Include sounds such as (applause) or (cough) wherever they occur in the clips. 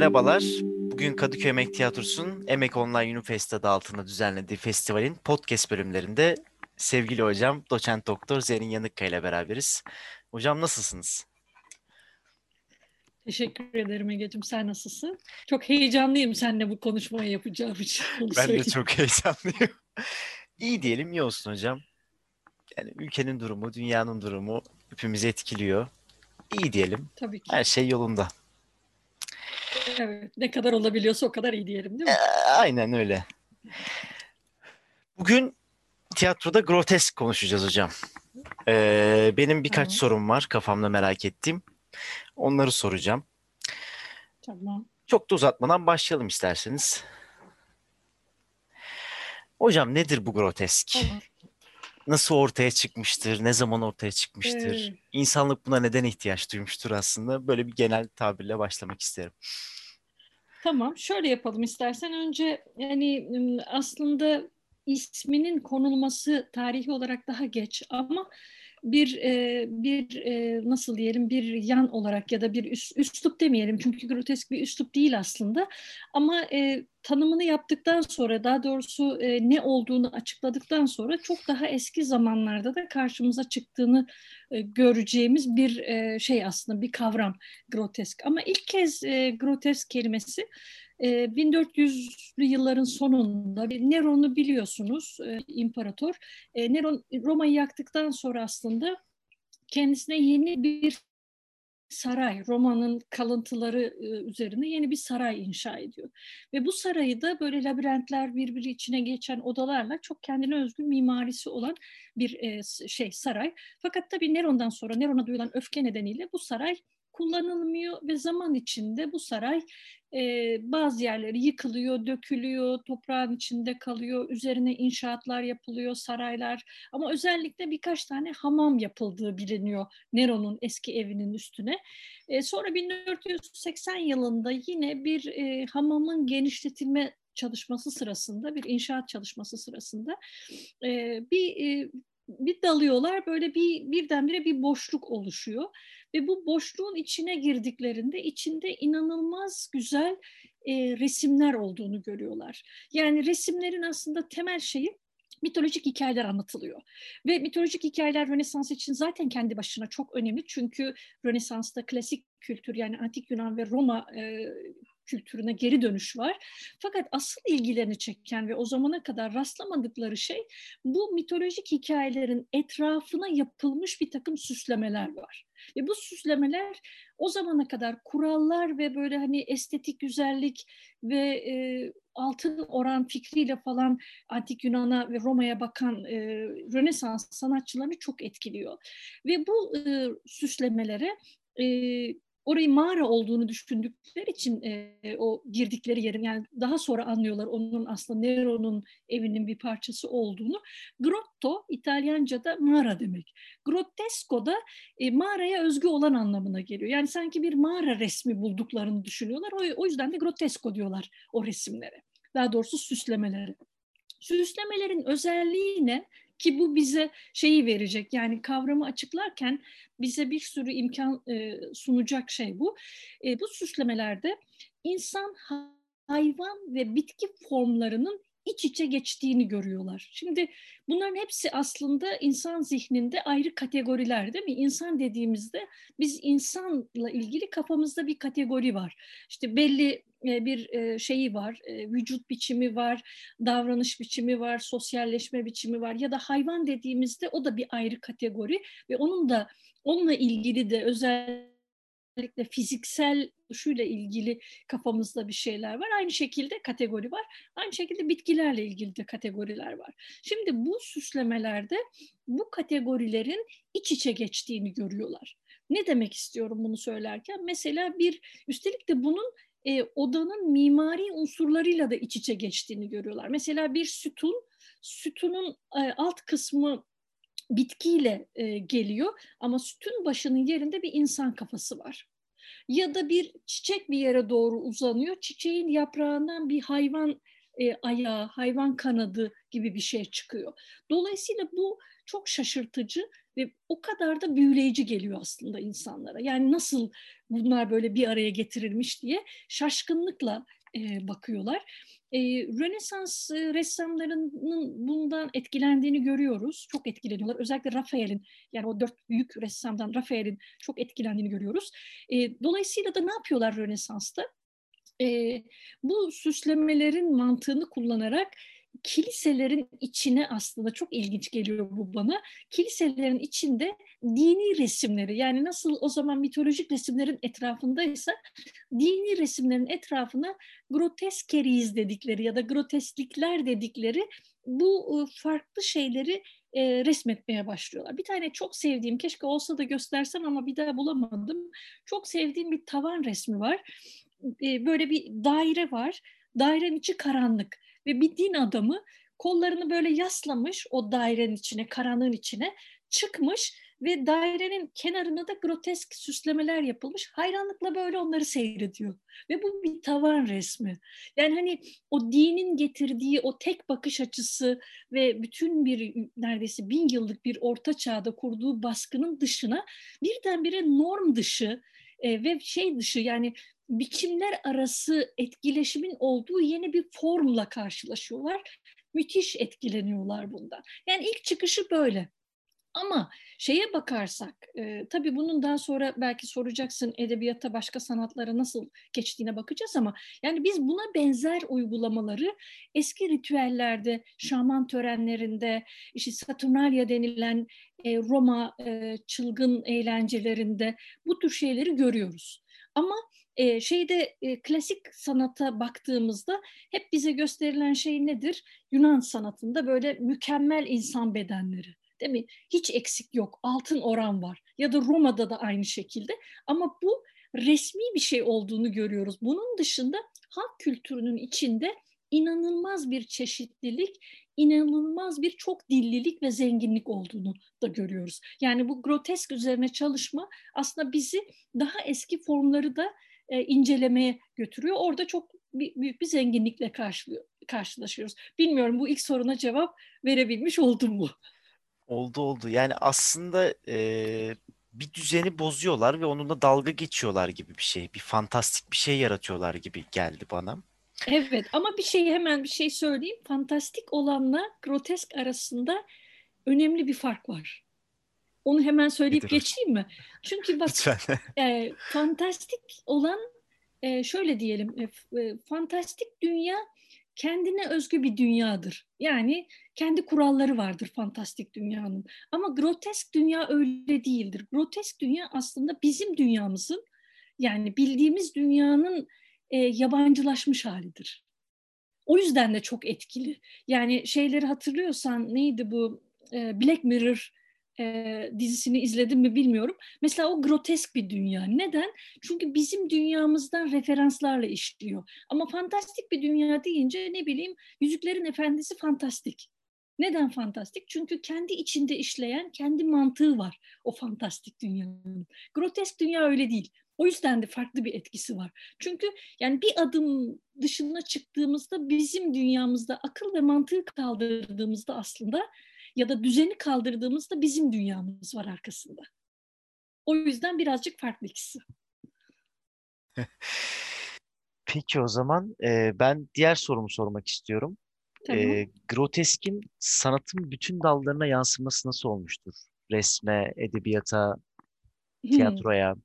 Merhabalar. Bugün Kadıköy Emek Tiyatrosu'nun Emek Online Unifest adı altında düzenlediği festivalin podcast bölümlerinde sevgili hocam doçent doktor Zerrin Yanıkka ile beraberiz. Hocam nasılsınız? Teşekkür ederim Ege'cim. Sen nasılsın? Çok heyecanlıyım seninle bu konuşmayı yapacağım için. ben söyleyeyim. de çok heyecanlıyım. İyi diyelim, iyi olsun hocam. Yani ülkenin durumu, dünyanın durumu hepimizi etkiliyor. İyi diyelim. Tabii ki. Her şey yolunda. Evet, ne kadar olabiliyorsa o kadar iyi diyelim değil mi? E, aynen öyle. Bugün tiyatroda grotesk konuşacağız hocam. Ee, benim birkaç tamam. sorum var kafamda merak ettiğim. Onları soracağım. Tamam. Çok da uzatmadan başlayalım isterseniz. Hocam nedir bu grotesk? Tamam. Nasıl ortaya çıkmıştır? Ne zaman ortaya çıkmıştır? Ee, İnsanlık buna neden ihtiyaç duymuştur aslında? Böyle bir genel tabirle başlamak isterim. Tamam, şöyle yapalım istersen. Önce yani aslında isminin konulması tarihi olarak daha geç ama bir e, bir e, nasıl diyelim bir yan olarak ya da bir üst, üslup demeyelim çünkü grotesk bir üslup değil aslında. Ama e, tanımını yaptıktan sonra daha doğrusu e, ne olduğunu açıkladıktan sonra çok daha eski zamanlarda da karşımıza çıktığını e, göreceğimiz bir e, şey aslında bir kavram grotesk. Ama ilk kez e, grotesk kelimesi 1400'lü yılların sonunda Neron'u biliyorsunuz imparator. Neron Roma'yı yaktıktan sonra aslında kendisine yeni bir saray, Roma'nın kalıntıları üzerine yeni bir saray inşa ediyor. Ve bu sarayı da böyle labirentler birbiri içine geçen odalarla çok kendine özgü mimarisi olan bir şey saray. Fakat tabii Neron'dan sonra Neron'a duyulan öfke nedeniyle bu saray kullanılmıyor ve zaman içinde bu saray e, bazı yerleri yıkılıyor, dökülüyor, toprağın içinde kalıyor, üzerine inşaatlar yapılıyor, saraylar. Ama özellikle birkaç tane hamam yapıldığı biliniyor Nero'nun eski evinin üstüne. E, sonra 1480 yılında yine bir e, hamamın genişletilme çalışması sırasında, bir inşaat çalışması sırasında e, bir e, bir dalıyorlar. Böyle bir birdenbire bir boşluk oluşuyor ve bu boşluğun içine girdiklerinde içinde inanılmaz güzel e, resimler olduğunu görüyorlar. Yani resimlerin aslında temel şeyi mitolojik hikayeler anlatılıyor. Ve mitolojik hikayeler Rönesans için zaten kendi başına çok önemli. Çünkü Rönesans'ta klasik kültür yani antik Yunan ve Roma e, kültürüne geri dönüş var. Fakat asıl ilgilerini çeken ve o zamana kadar rastlamadıkları şey bu mitolojik hikayelerin etrafına yapılmış bir takım süslemeler var. Ve bu süslemeler o zamana kadar kurallar ve böyle hani estetik güzellik ve e, altın oran fikriyle falan antik Yunan'a ve Roma'ya bakan e, Rönesans sanatçılarını çok etkiliyor. Ve bu e, süslemelere e, orayı mağara olduğunu düşündükleri için e, o girdikleri yerin yani daha sonra anlıyorlar onun aslında Nero'nun evinin bir parçası olduğunu. Grotto İtalyanca'da mağara demek. Grottesco da e, mağaraya özgü olan anlamına geliyor. Yani sanki bir mağara resmi bulduklarını düşünüyorlar. O, o yüzden de grottesco diyorlar o resimlere. Daha doğrusu süslemelere. Süslemelerin özelliği ne? Ki bu bize şeyi verecek yani kavramı açıklarken bize bir sürü imkan e, sunacak şey bu. E, bu süslemelerde insan, hayvan ve bitki formlarının iç içe geçtiğini görüyorlar. Şimdi bunların hepsi aslında insan zihninde ayrı kategoriler değil mi? İnsan dediğimizde biz insanla ilgili kafamızda bir kategori var. İşte belli e, bir e, şeyi var, e, vücut biçimi var, davranış biçimi var, sosyalleşme biçimi var ya da hayvan dediğimizde o da bir ayrı kategori ve onun da onunla ilgili de özellikle fiziksel şuyla ilgili kafamızda bir şeyler var. Aynı şekilde kategori var. Aynı şekilde bitkilerle ilgili de kategoriler var. Şimdi bu süslemelerde bu kategorilerin iç içe geçtiğini görüyorlar. Ne demek istiyorum bunu söylerken? Mesela bir, üstelik de bunun e, odanın mimari unsurlarıyla da iç içe geçtiğini görüyorlar. Mesela bir sütun, sütunun e, alt kısmı bitkiyle e, geliyor ama sütun başının yerinde bir insan kafası var. Ya da bir çiçek bir yere doğru uzanıyor, çiçeğin yaprağından bir hayvan e, ayağı, hayvan kanadı gibi bir şey çıkıyor. Dolayısıyla bu çok şaşırtıcı ve o kadar da büyüleyici geliyor aslında insanlara. Yani nasıl bunlar böyle bir araya getirilmiş diye şaşkınlıkla e, bakıyorlar. E, Rönesans e, ressamlarının bundan etkilendiğini görüyoruz. Çok etkileniyorlar. Özellikle Rafael'in yani o dört büyük ressamdan Rafael'in çok etkilendiğini görüyoruz. E, dolayısıyla da ne yapıyorlar Rönesans'ta? E, bu süslemelerin mantığını kullanarak kiliselerin içine aslında çok ilginç geliyor bu bana. Kiliselerin içinde dini resimleri yani nasıl o zaman mitolojik resimlerin etrafındaysa dini resimlerin etrafına groteskeriz dedikleri ya da grotesklikler dedikleri bu farklı şeyleri e, resmetmeye başlıyorlar. Bir tane çok sevdiğim, keşke olsa da göstersem ama bir daha bulamadım. Çok sevdiğim bir tavan resmi var. E, böyle bir daire var. Dairenin içi karanlık ve bir din adamı kollarını böyle yaslamış o dairenin içine, karanlığın içine çıkmış ve dairenin kenarına da grotesk süslemeler yapılmış. Hayranlıkla böyle onları seyrediyor. Ve bu bir tavan resmi. Yani hani o dinin getirdiği o tek bakış açısı ve bütün bir neredeyse bin yıllık bir orta çağda kurduğu baskının dışına birdenbire norm dışı e, ve şey dışı yani biçimler arası etkileşimin olduğu yeni bir formla karşılaşıyorlar. Müthiş etkileniyorlar bundan. Yani ilk çıkışı böyle. Ama şeye bakarsak, e, tabii bunun daha sonra belki soracaksın edebiyata, başka sanatlara nasıl geçtiğine bakacağız ama yani biz buna benzer uygulamaları eski ritüellerde, şaman törenlerinde, işte Saturnalia denilen e, Roma e, çılgın eğlencelerinde bu tür şeyleri görüyoruz. Ama e, şeyde e, klasik sanata baktığımızda hep bize gösterilen şey nedir? Yunan sanatında böyle mükemmel insan bedenleri. Değil mi? Hiç eksik yok. Altın oran var. Ya da Roma'da da aynı şekilde. Ama bu resmi bir şey olduğunu görüyoruz. Bunun dışında halk kültürünün içinde inanılmaz bir çeşitlilik, inanılmaz bir çok dillilik ve zenginlik olduğunu da görüyoruz. Yani bu grotesk üzerine çalışma aslında bizi daha eski formları da e, incelemeye götürüyor. Orada çok büyük bir zenginlikle karşılıyor, karşılaşıyoruz. Bilmiyorum bu ilk soruna cevap verebilmiş oldum mu? Oldu oldu. Yani aslında e, bir düzeni bozuyorlar ve onunla dalga geçiyorlar gibi bir şey. Bir fantastik bir şey yaratıyorlar gibi geldi bana. Evet ama bir şey hemen bir şey söyleyeyim. Fantastik olanla grotesk arasında önemli bir fark var. Onu hemen söyleyip Nedir geçeyim mi? Çünkü bak (laughs) e, fantastik olan e, şöyle diyelim e, e, fantastik dünya kendine özgü bir dünyadır. Yani kendi kuralları vardır fantastik dünyanın. Ama grotesk dünya öyle değildir. Grotesk dünya aslında bizim dünyamızın yani bildiğimiz dünyanın e, yabancılaşmış halidir. O yüzden de çok etkili. Yani şeyleri hatırlıyorsan neydi bu e, Black Mirror e, dizisini izledim mi bilmiyorum. Mesela o grotesk bir dünya. Neden? Çünkü bizim dünyamızdan referanslarla işliyor. Ama fantastik bir dünya deyince ne bileyim Yüzüklerin Efendisi fantastik. Neden fantastik? Çünkü kendi içinde işleyen kendi mantığı var o fantastik dünyanın. Grotesk dünya öyle değil. O yüzden de farklı bir etkisi var. Çünkü yani bir adım dışına çıktığımızda bizim dünyamızda akıl ve mantığı kaldırdığımızda aslında ya da düzeni kaldırdığımızda bizim dünyamız var arkasında. O yüzden birazcık farklı ikisi. (laughs) Peki o zaman e, ben diğer sorumu sormak istiyorum. Tamam. E, groteskin sanatın bütün dallarına yansıması nasıl olmuştur? Resme, edebiyata, tiyatroya. Hmm.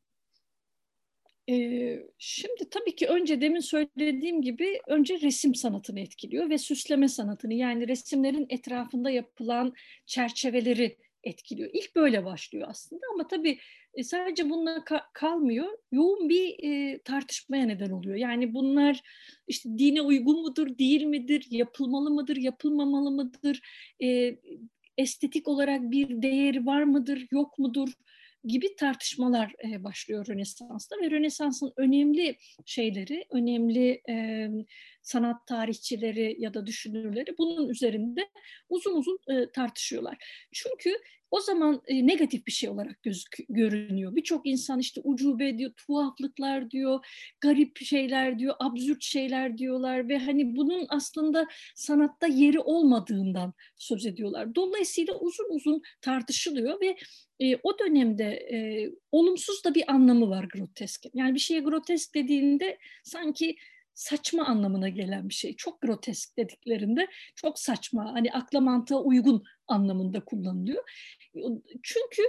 Ee, şimdi tabii ki önce demin söylediğim gibi önce resim sanatını etkiliyor ve süsleme sanatını yani resimlerin etrafında yapılan çerçeveleri etkiliyor. İlk böyle başlıyor aslında ama tabii e, sadece bununla ka- kalmıyor. Yoğun bir e, tartışmaya neden oluyor. Yani bunlar işte dine uygun mudur, değil midir, yapılmalı mıdır, yapılmamalı mıdır, e, estetik olarak bir değeri var mıdır, yok mudur? Gibi tartışmalar e, başlıyor Rönesans'ta ve Rönesans'ın önemli şeyleri, önemli e, sanat tarihçileri ya da düşünürleri bunun üzerinde uzun uzun e, tartışıyorlar. Çünkü o zaman e, negatif bir şey olarak gözük görünüyor. Birçok insan işte ucube diyor, tuhaflıklar diyor, garip şeyler diyor, absürt şeyler diyorlar ve hani bunun aslında sanatta yeri olmadığından söz ediyorlar. Dolayısıyla uzun uzun tartışılıyor ve e, o dönemde e, olumsuz da bir anlamı var groteskin. Yani bir şeye grotesk dediğinde sanki saçma anlamına gelen bir şey. Çok grotesk dediklerinde çok saçma, hani akla mantığa uygun anlamında kullanılıyor. Çünkü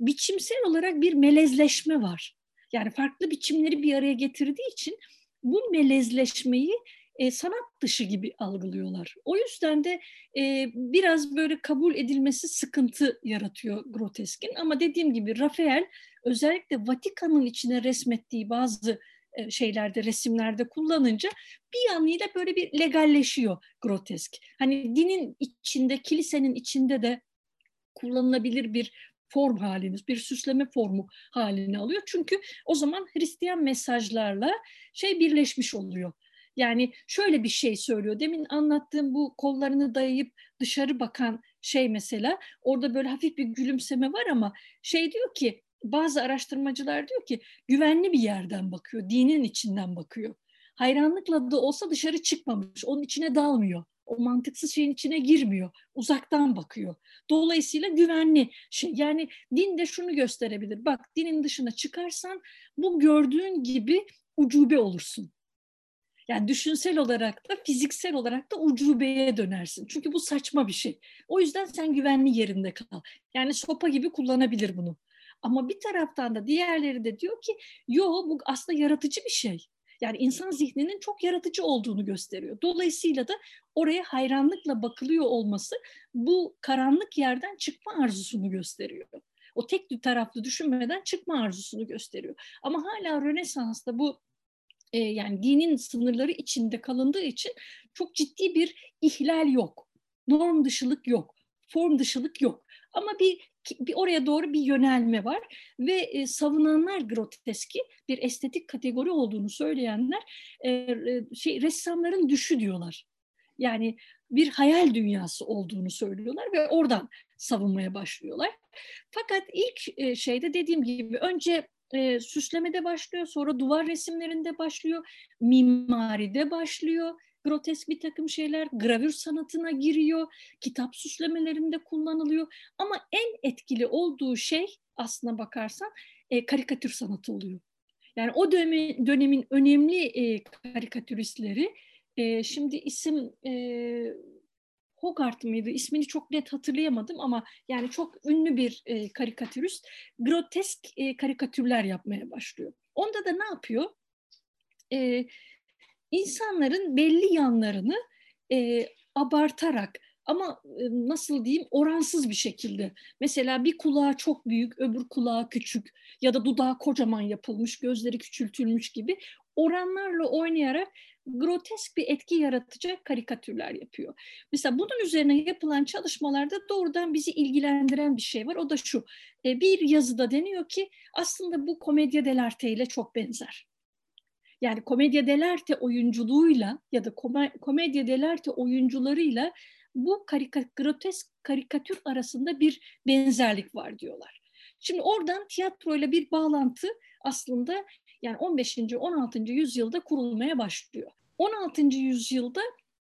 biçimsel olarak bir melezleşme var. Yani farklı biçimleri bir araya getirdiği için bu melezleşmeyi e, sanat dışı gibi algılıyorlar. O yüzden de e, biraz böyle kabul edilmesi sıkıntı yaratıyor groteskin. Ama dediğim gibi Rafael özellikle Vatikan'ın içine resmettiği bazı e, şeylerde, resimlerde kullanınca bir yanıyla böyle bir legalleşiyor grotesk. Hani dinin içinde, kilisenin içinde de kullanılabilir bir form haliniz, bir süsleme formu halini alıyor. Çünkü o zaman Hristiyan mesajlarla şey birleşmiş oluyor. Yani şöyle bir şey söylüyor. Demin anlattığım bu kollarını dayayıp dışarı bakan şey mesela orada böyle hafif bir gülümseme var ama şey diyor ki bazı araştırmacılar diyor ki güvenli bir yerden bakıyor, dinin içinden bakıyor. Hayranlıkla da olsa dışarı çıkmamış, onun içine dalmıyor. O mantıksız şeyin içine girmiyor. Uzaktan bakıyor. Dolayısıyla güvenli şey. Yani din de şunu gösterebilir. Bak dinin dışına çıkarsan bu gördüğün gibi ucube olursun. Yani düşünsel olarak da fiziksel olarak da ucubeye dönersin. Çünkü bu saçma bir şey. O yüzden sen güvenli yerinde kal. Yani sopa gibi kullanabilir bunu. Ama bir taraftan da diğerleri de diyor ki yo bu aslında yaratıcı bir şey. Yani insan zihninin çok yaratıcı olduğunu gösteriyor. Dolayısıyla da oraya hayranlıkla bakılıyor olması bu karanlık yerden çıkma arzusunu gösteriyor. O tek taraflı düşünmeden çıkma arzusunu gösteriyor. Ama hala Rönesans'ta bu e, yani dinin sınırları içinde kalındığı için çok ciddi bir ihlal yok. Norm dışılık yok. Form dışılık yok. Ama bir bir oraya doğru bir yönelme var ve e, savunanlar groteski bir estetik kategori olduğunu söyleyenler e, e, şey ressamların düşü diyorlar. Yani bir hayal dünyası olduğunu söylüyorlar ve oradan savunmaya başlıyorlar. Fakat ilk e, şeyde dediğim gibi önce e, süslemede başlıyor, sonra duvar resimlerinde başlıyor, mimaride başlıyor, grotesk bir takım şeyler gravür sanatına giriyor, kitap süslemelerinde kullanılıyor. Ama en etkili olduğu şey aslına bakarsan e, karikatür sanatı oluyor. Yani o dönemi, dönemin önemli e, karikatüristleri, e, şimdi isim e, Hogarth mıydı? İsmini çok net hatırlayamadım ama yani çok ünlü bir e, karikatürist grotesk e, karikatürler yapmaya başlıyor. Onda da ne yapıyor? E, insanların belli yanlarını e, abartarak ama e, nasıl diyeyim oransız bir şekilde. Mesela bir kulağı çok büyük, öbür kulağı küçük ya da dudağı kocaman yapılmış, gözleri küçültülmüş gibi oranlarla oynayarak grotesk bir etki yaratacak karikatürler yapıyor. Mesela bunun üzerine yapılan çalışmalarda doğrudan bizi ilgilendiren bir şey var. O da şu. E, bir yazıda deniyor ki aslında bu komedya dell'arte ile çok benzer. Yani komedya dell'arte oyunculuğuyla ya da komedya dell'arte oyuncularıyla bu karika, grotesk karikatür arasında bir benzerlik var diyorlar. Şimdi oradan tiyatroyla bir bağlantı aslında yani 15. 16. yüzyılda kurulmaya başlıyor. 16. yüzyılda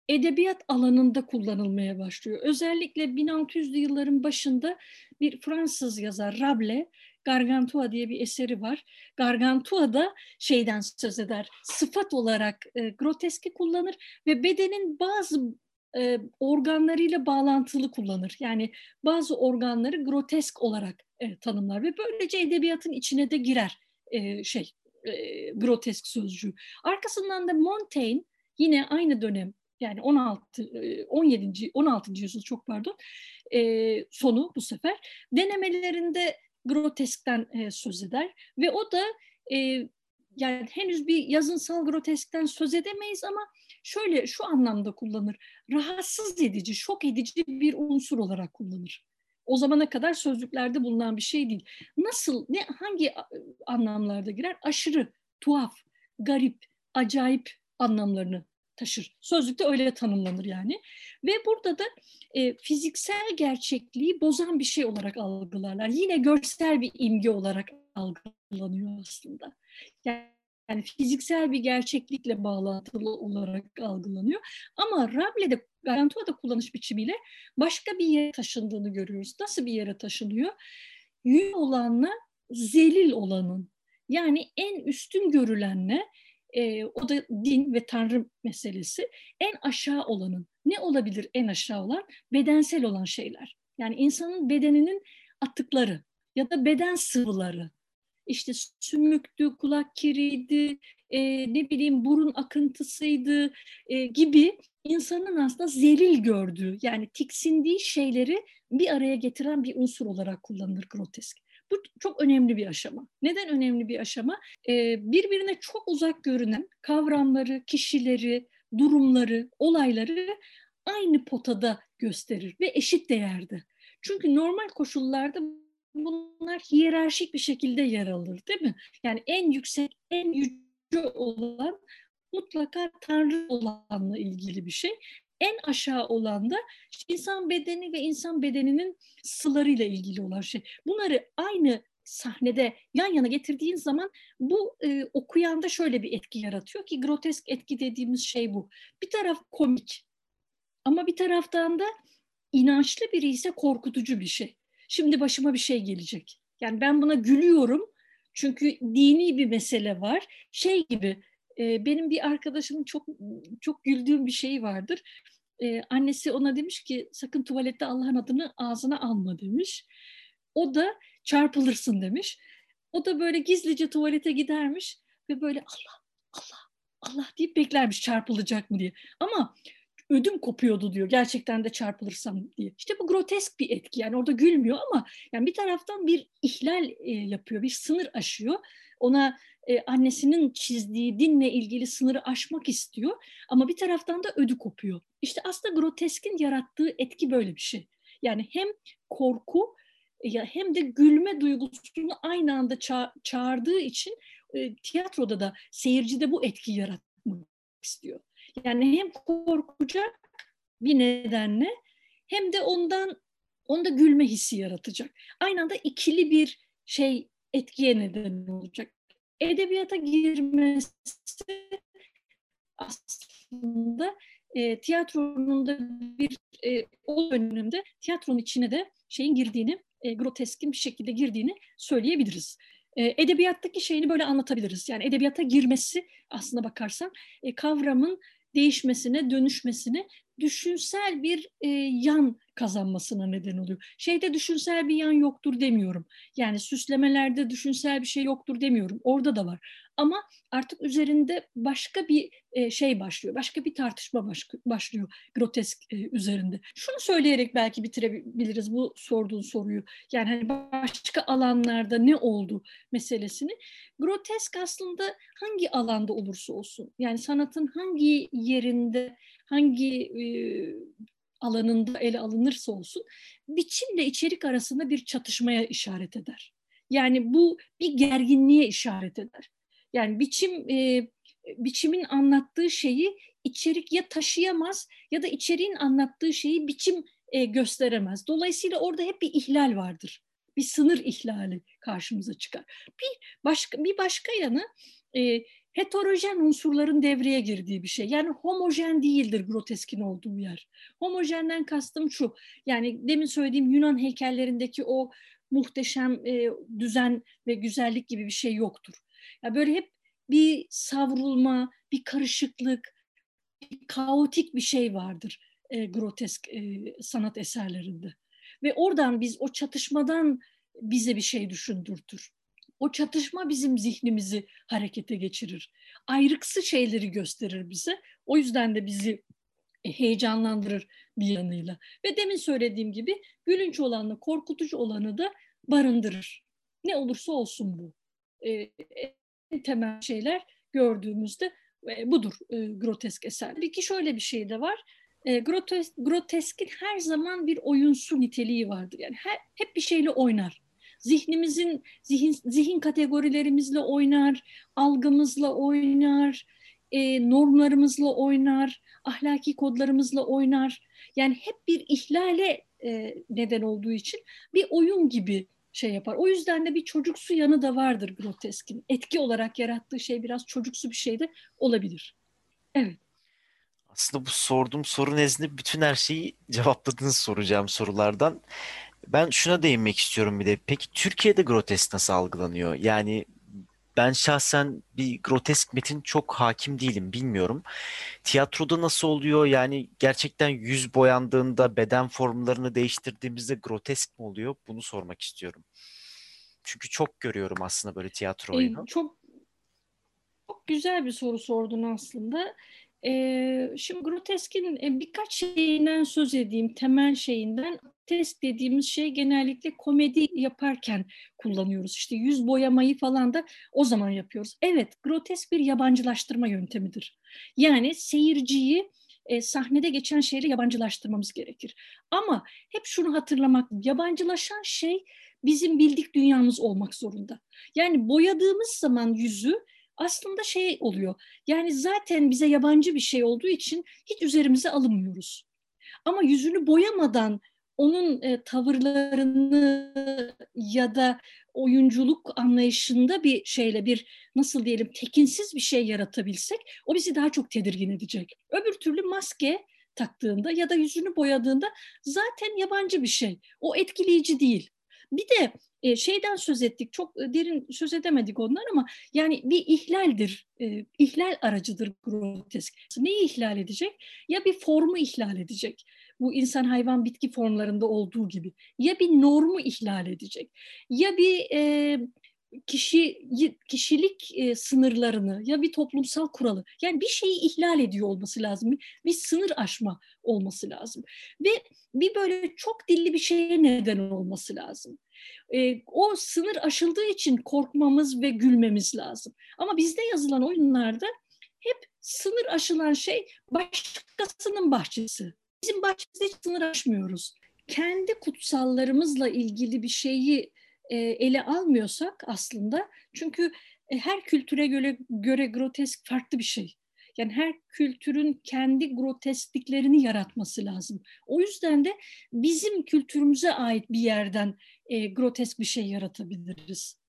edebiyat alanında kullanılmaya başlıyor. Özellikle 1600'lü yılların başında bir Fransız yazar Rabelais Gargantua diye bir eseri var. Gargantua da şeyden söz eder, sıfat olarak e, groteski kullanır ve bedenin bazı e, organlarıyla bağlantılı kullanır. Yani bazı organları grotesk olarak e, tanımlar ve böylece edebiyatın içine de girer e, şey e, grotesk sözcüğü. Arkasından da Montaigne yine aynı dönem yani 16 17. 16. yüzyıl çok pardon e, sonu bu sefer denemelerinde groteskten e, söz eder ve o da e, yani henüz bir yazınsal groteskten söz edemeyiz ama şöyle şu anlamda kullanır. Rahatsız edici, şok edici bir unsur olarak kullanır. O zamana kadar sözlüklerde bulunan bir şey değil. Nasıl, ne hangi anlamlarda girer? Aşırı, tuhaf, garip, acayip anlamlarını taşır. Sözlükte öyle tanımlanır yani. Ve burada da e, fiziksel gerçekliği bozan bir şey olarak algılarlar. Yine görsel bir imge olarak algılanıyor aslında. Yani yani fiziksel bir gerçeklikle bağlantılı olarak algılanıyor. Ama Rable'de Garantua'da kullanış biçimiyle başka bir yere taşındığını görüyoruz. Nasıl bir yere taşınıyor? Yün olanla zelil olanın yani en üstün görülenle e, o da din ve tanrı meselesi. En aşağı olanın ne olabilir en aşağı olan? Bedensel olan şeyler. Yani insanın bedeninin atıkları ya da beden sıvıları. İşte sümüktü, kulak kiriydi, e, ne bileyim burun akıntısıydı e, gibi insanın aslında zelil gördüğü yani tiksindiği şeyleri bir araya getiren bir unsur olarak kullanılır grotesk. Bu çok önemli bir aşama. Neden önemli bir aşama? Ee, birbirine çok uzak görünen kavramları, kişileri, durumları, olayları aynı potada gösterir ve eşit değerde. Çünkü normal koşullarda bunlar hiyerarşik bir şekilde yer alır değil mi? Yani en yüksek, en yüce olan mutlaka Tanrı olanla ilgili bir şey. En aşağı olan da insan bedeni ve insan bedeninin sılarıyla ilgili olan şey. Bunları aynı sahnede yan yana getirdiğin zaman bu e, okuyanda şöyle bir etki yaratıyor ki grotesk etki dediğimiz şey bu. Bir taraf komik ama bir taraftan da inançlı biri ise korkutucu bir şey. Şimdi başıma bir şey gelecek. Yani ben buna gülüyorum çünkü dini bir mesele var. Şey gibi benim bir arkadaşımın çok çok güldüğüm bir şeyi vardır. Annesi ona demiş ki sakın tuvalette Allah'ın adını ağzına alma demiş. O da çarpılırsın demiş. O da böyle gizlice tuvalete gidermiş ve böyle Allah Allah Allah deyip beklermiş çarpılacak mı diye. Ama ödüm kopuyordu diyor gerçekten de çarpılırsam diye. İşte bu grotesk bir etki yani orada gülmüyor ama yani bir taraftan bir ihlal yapıyor, bir sınır aşıyor. Ona e, annesinin çizdiği dinle ilgili sınırı aşmak istiyor ama bir taraftan da ödü kopuyor. İşte aslında groteskin yarattığı etki böyle bir şey. Yani hem korku ya hem de gülme duygusunu aynı anda ça- çağırdığı için e, tiyatroda da seyircide bu etkiyi yaratmak istiyor. Yani hem korkacak bir nedenle hem de ondan onda gülme hissi yaratacak. Aynı anda ikili bir şey etkiye neden olacak. Edebiyata girmesi aslında e, tiyatronun da bir e, o dönemde tiyatronun içine de şeyin girdiğini, e, groteskin bir şekilde girdiğini söyleyebiliriz. E, edebiyattaki şeyini böyle anlatabiliriz. Yani edebiyata girmesi aslında bakarsan e, kavramın değişmesine, dönüşmesine düşünsel bir e, yan kazanmasına neden oluyor. Şeyde düşünsel bir yan yoktur demiyorum. Yani süslemelerde düşünsel bir şey yoktur demiyorum. Orada da var. Ama artık üzerinde başka bir e, şey başlıyor. Başka bir tartışma baş, başlıyor grotesk e, üzerinde. Şunu söyleyerek belki bitirebiliriz bu sorduğun soruyu. Yani hani başka alanlarda ne oldu meselesini. Grotesk aslında hangi alanda olursa olsun. Yani sanatın hangi yerinde, hangi e, alanında ele alınırsa olsun biçimle içerik arasında bir çatışmaya işaret eder. Yani bu bir gerginliğe işaret eder. Yani biçim e, biçimin anlattığı şeyi içerik ya taşıyamaz ya da içeriğin anlattığı şeyi biçim e, gösteremez. Dolayısıyla orada hep bir ihlal vardır. Bir sınır ihlali karşımıza çıkar. Bir başka bir başka yanı e, heterojen unsurların devreye girdiği bir şey. Yani homojen değildir groteskin olduğu yer. Homojenden kastım şu. Yani demin söylediğim Yunan heykellerindeki o muhteşem e, düzen ve güzellik gibi bir şey yoktur. Yani böyle hep bir savrulma, bir karışıklık, bir kaotik bir şey vardır e, grotesk e, sanat eserlerinde. Ve oradan biz o çatışmadan bize bir şey düşündürtür. O çatışma bizim zihnimizi harekete geçirir. Ayrıksı şeyleri gösterir bize. O yüzden de bizi heyecanlandırır bir yanıyla. Ve demin söylediğim gibi gülünç olanı, korkutucu olanı da barındırır. Ne olursa olsun bu. Ee, en temel şeyler gördüğümüzde e, budur e, grotesk eser. Peki şöyle bir şey de var. E, grotesk, groteskin her zaman bir oyunsu niteliği vardır. Yani her, hep bir şeyle oynar zihnimizin zihin, zihin kategorilerimizle oynar, algımızla oynar, e, normlarımızla oynar, ahlaki kodlarımızla oynar. Yani hep bir ihlale e, neden olduğu için bir oyun gibi şey yapar. O yüzden de bir çocuksu yanı da vardır groteskin. Etki olarak yarattığı şey biraz çocuksu bir şey de olabilir. Evet. Aslında bu sorduğum soru nezdinde bütün her şeyi cevapladınız soracağım sorulardan. Ben şuna değinmek istiyorum bir de. Peki Türkiye'de grotesk nasıl algılanıyor? Yani ben şahsen bir grotesk metin çok hakim değilim, bilmiyorum. Tiyatroda nasıl oluyor? Yani gerçekten yüz boyandığında beden formlarını değiştirdiğimizde grotesk mi oluyor? Bunu sormak istiyorum. Çünkü çok görüyorum aslında böyle tiyatro oyunu. Ee, çok çok güzel bir soru sordun aslında. Ee, şimdi groteskin e, birkaç şeyinden söz edeyim, temel şeyinden. Grotesk dediğimiz şey genellikle komedi yaparken kullanıyoruz. İşte yüz boyamayı falan da o zaman yapıyoruz. Evet, grotesk bir yabancılaştırma yöntemidir. Yani seyirciyi e, sahnede geçen şeyle yabancılaştırmamız gerekir. Ama hep şunu hatırlamak, yabancılaşan şey bizim bildik dünyamız olmak zorunda. Yani boyadığımız zaman yüzü aslında şey oluyor. Yani zaten bize yabancı bir şey olduğu için hiç üzerimize alınmıyoruz. Ama yüzünü boyamadan onun e, tavırlarını ya da oyunculuk anlayışında bir şeyle bir nasıl diyelim tekinsiz bir şey yaratabilsek o bizi daha çok tedirgin edecek. Öbür türlü maske taktığında ya da yüzünü boyadığında zaten yabancı bir şey. O etkileyici değil. Bir de e, şeyden söz ettik, çok derin söz edemedik onlar ama yani bir ihlaldir, e, ihlal aracıdır grotesk. Neyi ihlal edecek? Ya bir formu ihlal edecek. Bu insan, hayvan, bitki formlarında olduğu gibi. Ya bir normu ihlal edecek. Ya bir e, kişi kişilik e, sınırlarını ya bir toplumsal kuralı yani bir şeyi ihlal ediyor olması lazım. Bir, bir sınır aşma olması lazım. Ve bir böyle çok dilli bir şeye neden olması lazım. E, o sınır aşıldığı için korkmamız ve gülmemiz lazım. Ama bizde yazılan oyunlarda hep sınır aşılan şey başkasının bahçesi. Bizim bahçemizde hiç sınır aşmıyoruz. Kendi kutsallarımızla ilgili bir şeyi e, ele almıyorsak aslında çünkü e, her kültüre göre, göre grotesk farklı bir şey. Yani her kültürün kendi groteskliklerini yaratması lazım. O yüzden de bizim kültürümüze ait bir yerden e, grotesk bir şey yaratabiliriz.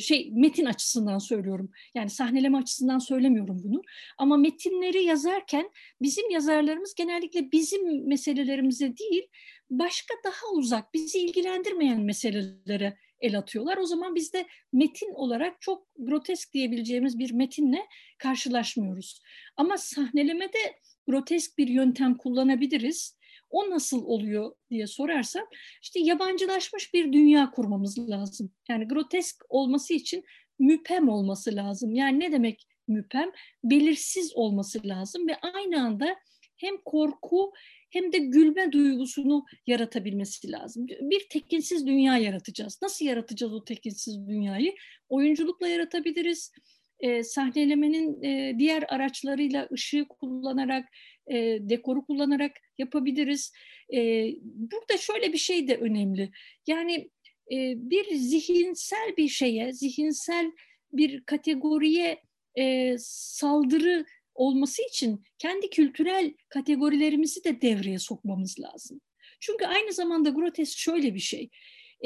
Şey metin açısından söylüyorum. Yani sahneleme açısından söylemiyorum bunu. Ama metinleri yazarken bizim yazarlarımız genellikle bizim meselelerimize değil, başka daha uzak, bizi ilgilendirmeyen meselelere el atıyorlar. O zaman biz de metin olarak çok grotesk diyebileceğimiz bir metinle karşılaşmıyoruz. Ama sahnelemede grotesk bir yöntem kullanabiliriz. O nasıl oluyor diye sorarsam işte yabancılaşmış bir dünya kurmamız lazım. Yani grotesk olması için müpem olması lazım. Yani ne demek müpem? Belirsiz olması lazım ve aynı anda hem korku hem de gülme duygusunu yaratabilmesi lazım. Bir tekinsiz dünya yaratacağız. Nasıl yaratacağız o tekinsiz dünyayı? Oyunculukla yaratabiliriz. E, sahnelemenin e, diğer araçlarıyla ışığı kullanarak, e, dekoru kullanarak yapabiliriz. E, burada şöyle bir şey de önemli. Yani e, bir zihinsel bir şeye, zihinsel bir kategoriye e, saldırı olması için kendi kültürel kategorilerimizi de devreye sokmamız lazım. Çünkü aynı zamanda grotesk şöyle bir şey.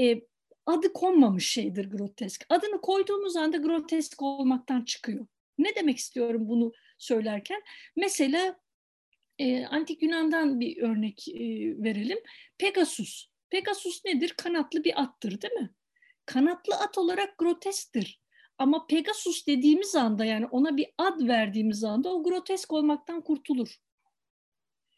E, adı konmamış şeydir grotesk. Adını koyduğumuz anda grotesk olmaktan çıkıyor. Ne demek istiyorum bunu söylerken? Mesela e, Antik Yunan'dan bir örnek e, verelim. Pegasus. Pegasus nedir? Kanatlı bir attır değil mi? Kanatlı at olarak grotesktir. Ama Pegasus dediğimiz anda yani ona bir ad verdiğimiz anda o grotesk olmaktan kurtulur.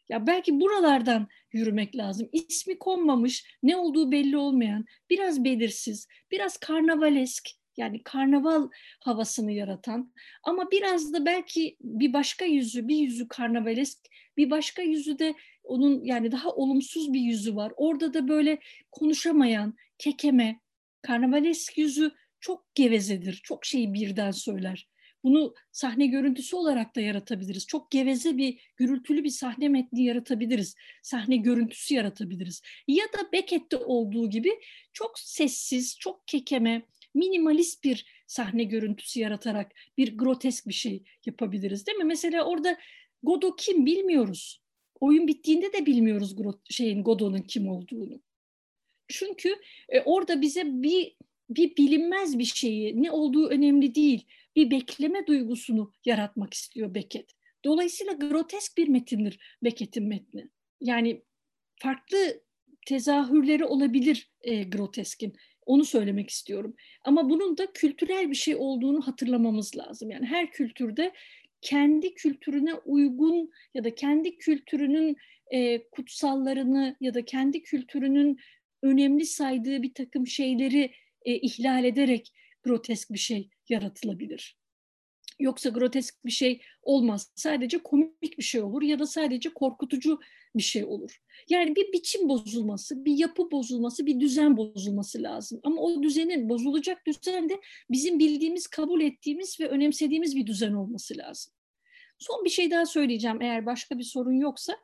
Ya belki buralardan yürümek lazım. İsmi konmamış, ne olduğu belli olmayan, biraz belirsiz, biraz karnavalesk yani karnaval havasını yaratan ama biraz da belki bir başka yüzü, bir yüzü karnavalesk, bir başka yüzü de onun yani daha olumsuz bir yüzü var. Orada da böyle konuşamayan, kekeme, karnavalesk yüzü çok gevezedir, çok şeyi birden söyler. Bunu sahne görüntüsü olarak da yaratabiliriz. Çok geveze bir, gürültülü bir sahne metni yaratabiliriz. Sahne görüntüsü yaratabiliriz. Ya da Beckett'te olduğu gibi çok sessiz, çok kekeme, minimalist bir sahne görüntüsü yaratarak bir grotesk bir şey yapabiliriz değil mi? Mesela orada Godo kim bilmiyoruz. Oyun bittiğinde de bilmiyoruz şeyin Godo'nun kim olduğunu. Çünkü e, orada bize bir bir bilinmez bir şeyi, ne olduğu önemli değil, bir bekleme duygusunu yaratmak istiyor Beckett. Dolayısıyla grotesk bir metindir Beckett'in metni. Yani farklı tezahürleri olabilir e, groteskin. Onu söylemek istiyorum. Ama bunun da kültürel bir şey olduğunu hatırlamamız lazım. Yani her kültürde kendi kültürüne uygun ya da kendi kültürünün e, kutsallarını ya da kendi kültürünün önemli saydığı bir takım şeyleri e, ihlal ederek grotesk bir şey yaratılabilir. Yoksa grotesk bir şey olmaz. Sadece komik bir şey olur ya da sadece korkutucu bir şey olur. Yani bir biçim bozulması, bir yapı bozulması, bir düzen bozulması lazım. Ama o düzenin bozulacak düzen de bizim bildiğimiz, kabul ettiğimiz ve önemsediğimiz bir düzen olması lazım. Son bir şey daha söyleyeceğim eğer başka bir sorun yoksa.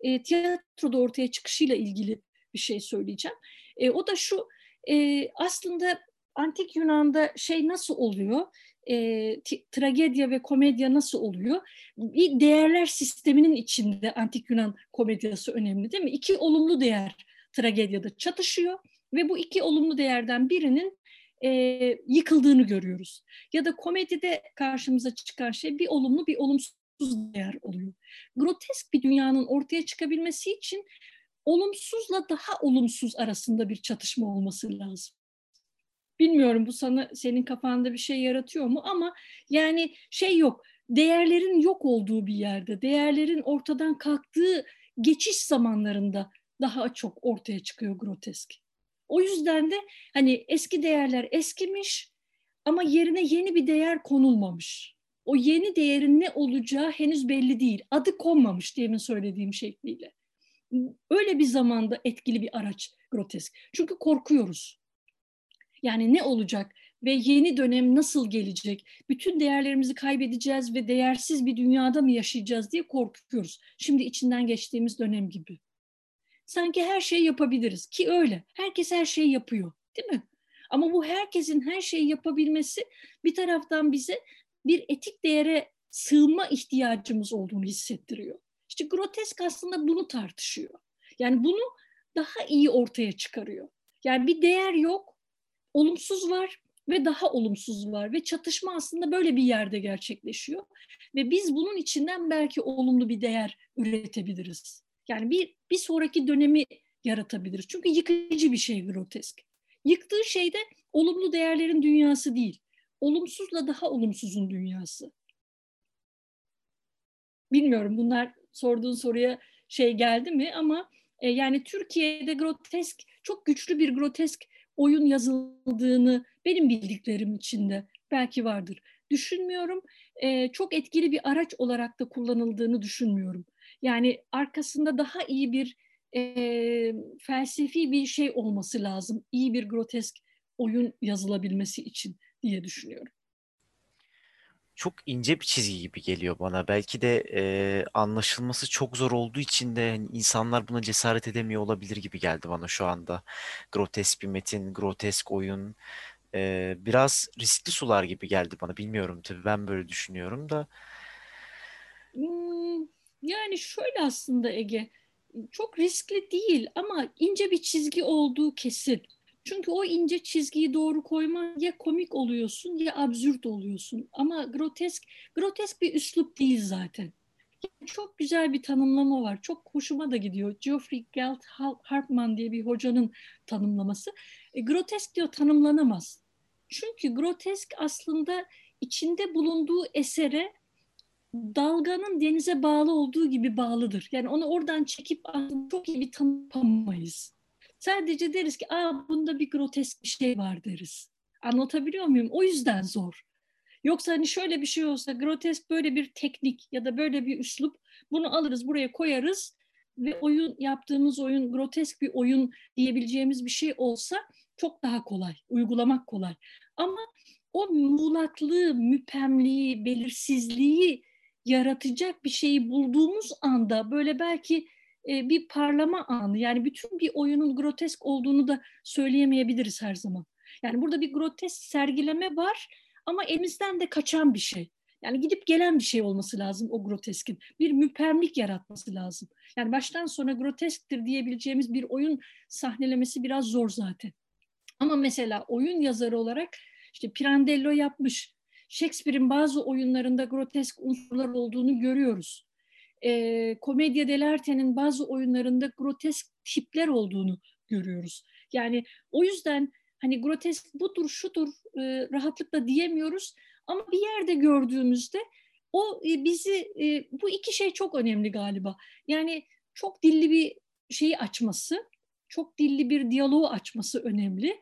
E, tiyatroda ortaya çıkışıyla ilgili bir şey söyleyeceğim. E, o da şu, e, aslında antik Yunan'da şey nasıl oluyor? E, tragedya ve komedya nasıl oluyor? Bir değerler sisteminin içinde antik Yunan komedyası önemli değil mi? İki olumlu değer tragedyada çatışıyor ve bu iki olumlu değerden birinin e, yıkıldığını görüyoruz. Ya da komedide karşımıza çıkan şey bir olumlu bir olumsuz değer oluyor. Grotesk bir dünyanın ortaya çıkabilmesi için olumsuzla daha olumsuz arasında bir çatışma olması lazım. Bilmiyorum bu sana senin kafanda bir şey yaratıyor mu ama yani şey yok. Değerlerin yok olduğu bir yerde, değerlerin ortadan kalktığı geçiş zamanlarında daha çok ortaya çıkıyor grotesk. O yüzden de hani eski değerler eskimiş ama yerine yeni bir değer konulmamış. O yeni değerin ne olacağı henüz belli değil. Adı konmamış demin söylediğim şekliyle öyle bir zamanda etkili bir araç grotesk. Çünkü korkuyoruz. Yani ne olacak ve yeni dönem nasıl gelecek? Bütün değerlerimizi kaybedeceğiz ve değersiz bir dünyada mı yaşayacağız diye korkuyoruz. Şimdi içinden geçtiğimiz dönem gibi. Sanki her şeyi yapabiliriz ki öyle. Herkes her şeyi yapıyor, değil mi? Ama bu herkesin her şeyi yapabilmesi bir taraftan bize bir etik değere sığınma ihtiyacımız olduğunu hissettiriyor. İşte grotesk aslında bunu tartışıyor. Yani bunu daha iyi ortaya çıkarıyor. Yani bir değer yok, olumsuz var ve daha olumsuz var ve çatışma aslında böyle bir yerde gerçekleşiyor ve biz bunun içinden belki olumlu bir değer üretebiliriz. Yani bir bir sonraki dönemi yaratabiliriz. Çünkü yıkıcı bir şey grotesk. Yıktığı şey de olumlu değerlerin dünyası değil. Olumsuzla daha olumsuzun dünyası. Bilmiyorum bunlar sorduğun soruya şey geldi mi ama e, yani Türkiye'de grotesk çok güçlü bir grotesk oyun yazıldığını benim bildiklerim içinde belki vardır. Düşünmüyorum. E, çok etkili bir araç olarak da kullanıldığını düşünmüyorum. Yani arkasında daha iyi bir e, felsefi bir şey olması lazım. İyi bir grotesk oyun yazılabilmesi için diye düşünüyorum çok ince bir çizgi gibi geliyor bana. Belki de e, anlaşılması çok zor olduğu için de hani insanlar buna cesaret edemiyor olabilir gibi geldi bana şu anda. Grotesk bir metin, grotesk oyun. e, biraz riskli sular gibi geldi bana. Bilmiyorum tabii ben böyle düşünüyorum da. Yani şöyle aslında Ege, çok riskli değil ama ince bir çizgi olduğu kesin. Çünkü o ince çizgiyi doğru koyma ya komik oluyorsun ya absürt oluyorsun. Ama grotesk, grotesk bir üslup değil zaten. Çok güzel bir tanımlama var. Çok hoşuma da gidiyor. Geoffrey Galt Hartman diye bir hocanın tanımlaması. E, grotesk diyor tanımlanamaz. Çünkü grotesk aslında içinde bulunduğu esere dalganın denize bağlı olduğu gibi bağlıdır. Yani onu oradan çekip çok iyi bir tanımamayız. Sadece deriz ki Aa, bunda bir grotesk bir şey var deriz. Anlatabiliyor muyum? O yüzden zor. Yoksa hani şöyle bir şey olsa grotesk böyle bir teknik ya da böyle bir üslup bunu alırız buraya koyarız ve oyun yaptığımız oyun grotesk bir oyun diyebileceğimiz bir şey olsa çok daha kolay, uygulamak kolay. Ama o muğlaklığı, müpemliği, belirsizliği yaratacak bir şeyi bulduğumuz anda böyle belki e, bir parlama anı. Yani bütün bir oyunun grotesk olduğunu da söyleyemeyebiliriz her zaman. Yani burada bir grotesk sergileme var ama elimizden de kaçan bir şey. Yani gidip gelen bir şey olması lazım o groteskin. Bir müpemlik yaratması lazım. Yani baştan sona grotesktir diyebileceğimiz bir oyun sahnelemesi biraz zor zaten. Ama mesela oyun yazarı olarak işte Pirandello yapmış. Shakespeare'in bazı oyunlarında grotesk unsurlar olduğunu görüyoruz. E, Komedya dell'arte'nin bazı oyunlarında grotesk tipler olduğunu görüyoruz. Yani o yüzden hani grotesk budur şudur e, rahatlıkla diyemiyoruz ama bir yerde gördüğümüzde o e, bizi e, bu iki şey çok önemli galiba. Yani çok dilli bir şeyi açması, çok dilli bir diyaloğu açması önemli.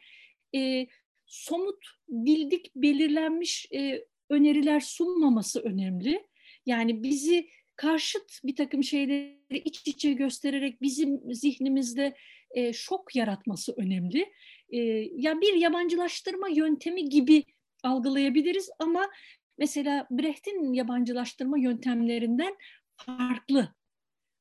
E, somut, bildik, belirlenmiş e, öneriler sunmaması önemli. Yani bizi karşıt bir takım şeyleri iç içe göstererek bizim zihnimizde e, şok yaratması önemli. E, yani bir yabancılaştırma yöntemi gibi algılayabiliriz ama mesela Brecht'in yabancılaştırma yöntemlerinden farklı.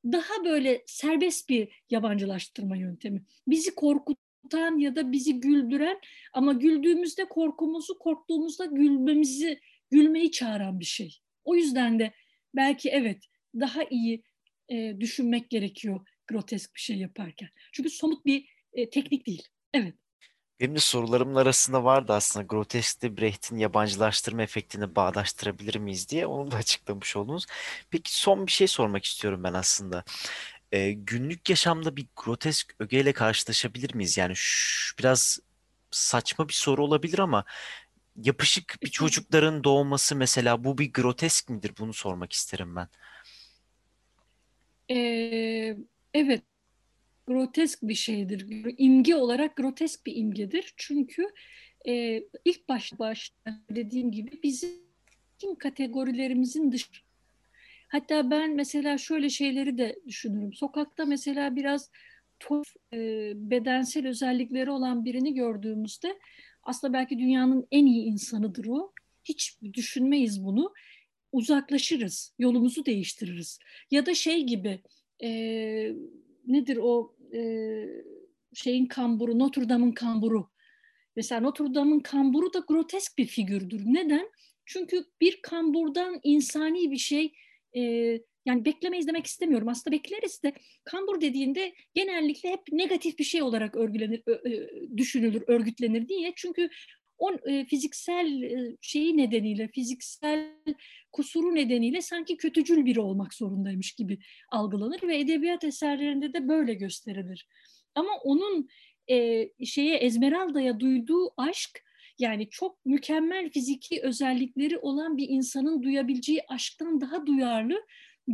Daha böyle serbest bir yabancılaştırma yöntemi. Bizi korkutan ya da bizi güldüren ama güldüğümüzde korkumuzu, korktuğumuzda gülmemizi, gülmeyi çağıran bir şey. O yüzden de belki evet daha iyi e, düşünmek gerekiyor grotesk bir şey yaparken. Çünkü somut bir e, teknik değil. Evet. Benim de sorularımın arasında vardı aslında groteskte Brecht'in yabancılaştırma efektini bağdaştırabilir miyiz diye. Onu da açıklamış oldunuz. Peki son bir şey sormak istiyorum ben aslında. Ee, günlük yaşamda bir grotesk ögeyle karşılaşabilir miyiz? Yani şu, biraz saçma bir soru olabilir ama yapışık bir çocukların doğması mesela bu bir grotesk midir? Bunu sormak isterim ben. Ee, evet grotesk bir şeydir. İmge olarak grotesk bir imgedir. Çünkü e, ilk başta, başta dediğim gibi bizim kategorilerimizin dışı. Hatta ben mesela şöyle şeyleri de düşünürüm. Sokakta mesela biraz tuhaf e, bedensel özellikleri olan birini gördüğümüzde aslında belki dünyanın en iyi insanıdır o. Hiç düşünmeyiz bunu. Uzaklaşırız, yolumuzu değiştiririz. Ya da şey gibi e, nedir o e, şeyin kamburu, Notre Dame'ın kamburu. Mesela Notre Dame'ın kamburu da grotesk bir figürdür. Neden? Çünkü bir kamburdan insani bir şey e, yani beklemeyiz demek istemiyorum. Aslında bekleriz de kambur dediğinde genellikle hep negatif bir şey olarak örgülenir, düşünülür, örgütlenir diye. Çünkü o e, fiziksel e, şeyi nedeniyle, fiziksel kusuru nedeniyle sanki kötücül biri olmak zorundaymış gibi algılanır ve edebiyat eserlerinde de böyle gösterilir. Ama onun e, şeye Esmeralda'ya duyduğu aşk yani çok mükemmel fiziki özellikleri olan bir insanın duyabileceği aşktan daha duyarlı,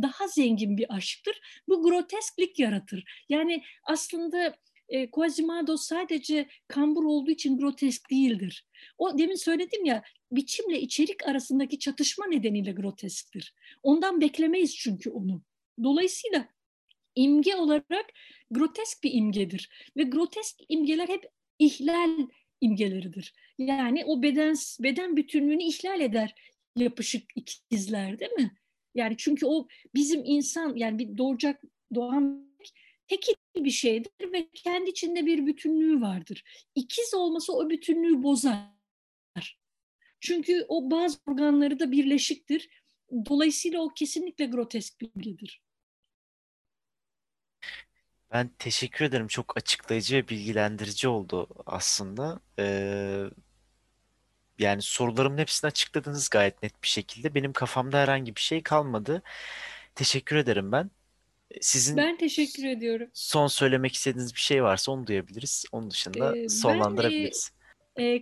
daha zengin bir aşktır. Bu grotesklik yaratır. Yani aslında e, Quasimodo sadece kambur olduğu için grotesk değildir. O demin söyledim ya biçimle içerik arasındaki çatışma nedeniyle grotesktir. Ondan beklemeyiz çünkü onu. Dolayısıyla imge olarak grotesk bir imgedir. Ve grotesk imgeler hep ihlal imgeleridir. Yani o beden beden bütünlüğünü ihlal eder yapışık ikizler değil mi? Yani çünkü o bizim insan yani bir doğacak doğan tekil bir şeydir ve kendi içinde bir bütünlüğü vardır. İkiz olması o bütünlüğü bozar. Çünkü o bazı organları da birleşiktir. Dolayısıyla o kesinlikle grotesk bir bilgidir. Ben teşekkür ederim. Çok açıklayıcı ve bilgilendirici oldu aslında. Ee, yani sorularımın hepsini açıkladınız gayet net bir şekilde. Benim kafamda herhangi bir şey kalmadı. Teşekkür ederim ben. Sizin Ben teşekkür ediyorum. son söylemek istediğiniz bir şey varsa onu duyabiliriz. Onun dışında Ee, ben sonlandırabiliriz.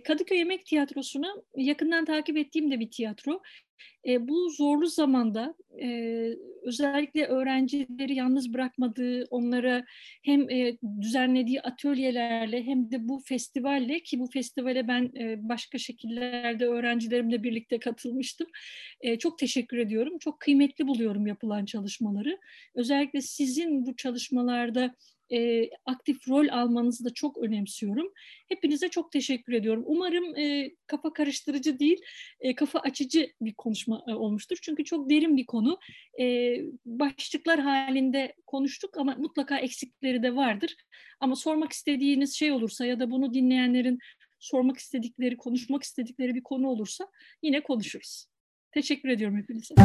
Kadıköy Yemek Tiyatrosu'nu yakından takip ettiğim de bir tiyatro. E, bu zorlu zamanda e, özellikle öğrencileri yalnız bırakmadığı, onlara hem e, düzenlediği atölyelerle hem de bu festivalle ki bu festivale ben e, başka şekillerde öğrencilerimle birlikte katılmıştım. E, çok teşekkür ediyorum. Çok kıymetli buluyorum yapılan çalışmaları. Özellikle sizin bu çalışmalarda e, aktif rol almanızı da çok önemsiyorum. Hepinize çok teşekkür ediyorum. Umarım e, kafa karıştırıcı değil, e, kafa açıcı bir konuşma e, olmuştur. Çünkü çok derin bir konu. E, başlıklar halinde konuştuk ama mutlaka eksikleri de vardır. Ama sormak istediğiniz şey olursa ya da bunu dinleyenlerin sormak istedikleri, konuşmak istedikleri bir konu olursa yine konuşuruz. Teşekkür ediyorum hepinize.